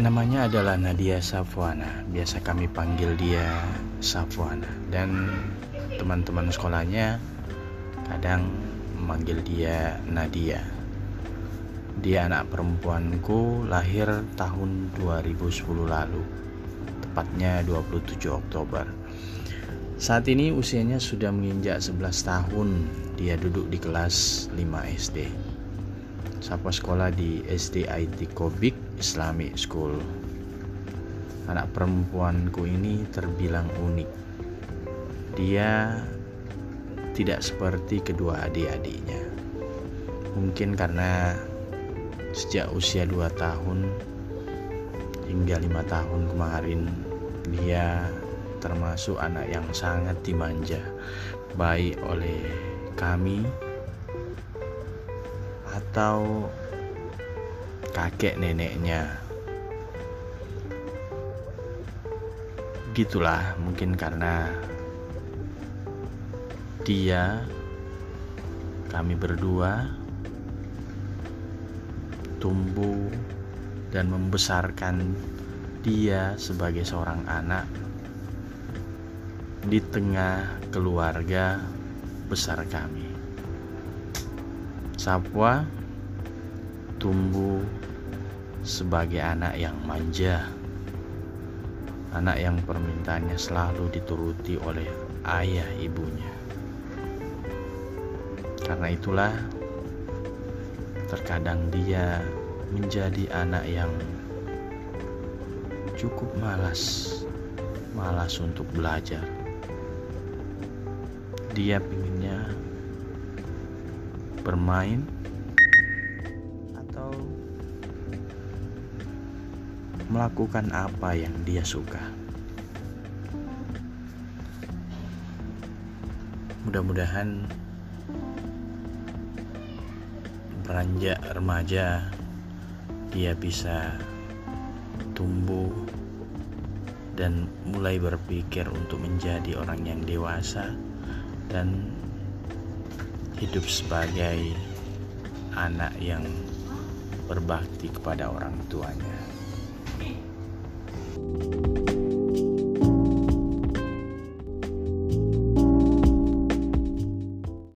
Namanya adalah Nadia Safwana. Biasa kami panggil dia Safwana. Dan teman-teman sekolahnya kadang memanggil dia Nadia. Dia anak perempuanku lahir tahun 2010 lalu. Tepatnya 27 Oktober. Saat ini usianya sudah menginjak 11 tahun. Dia duduk di kelas 5 SD. Sapa sekolah di SDIT Kobik Islamic School. Anak perempuanku ini terbilang unik. Dia tidak seperti kedua adik-adiknya. Mungkin karena sejak usia 2 tahun hingga lima tahun kemarin dia termasuk anak yang sangat dimanja baik oleh kami atau kakek neneknya. Gitulah, mungkin karena dia, kami berdua tumbuh dan membesarkan dia sebagai seorang anak di tengah keluarga besar kami. Sapwa tumbuh sebagai anak yang manja, anak yang permintaannya selalu dituruti oleh ayah ibunya. Karena itulah, terkadang dia menjadi anak yang cukup malas, malas untuk belajar. Dia pinginnya bermain atau melakukan apa yang dia suka. Mudah-mudahan beranjak remaja dia bisa tumbuh dan mulai berpikir untuk menjadi orang yang dewasa dan hidup sebagai anak yang berbakti kepada orang tuanya.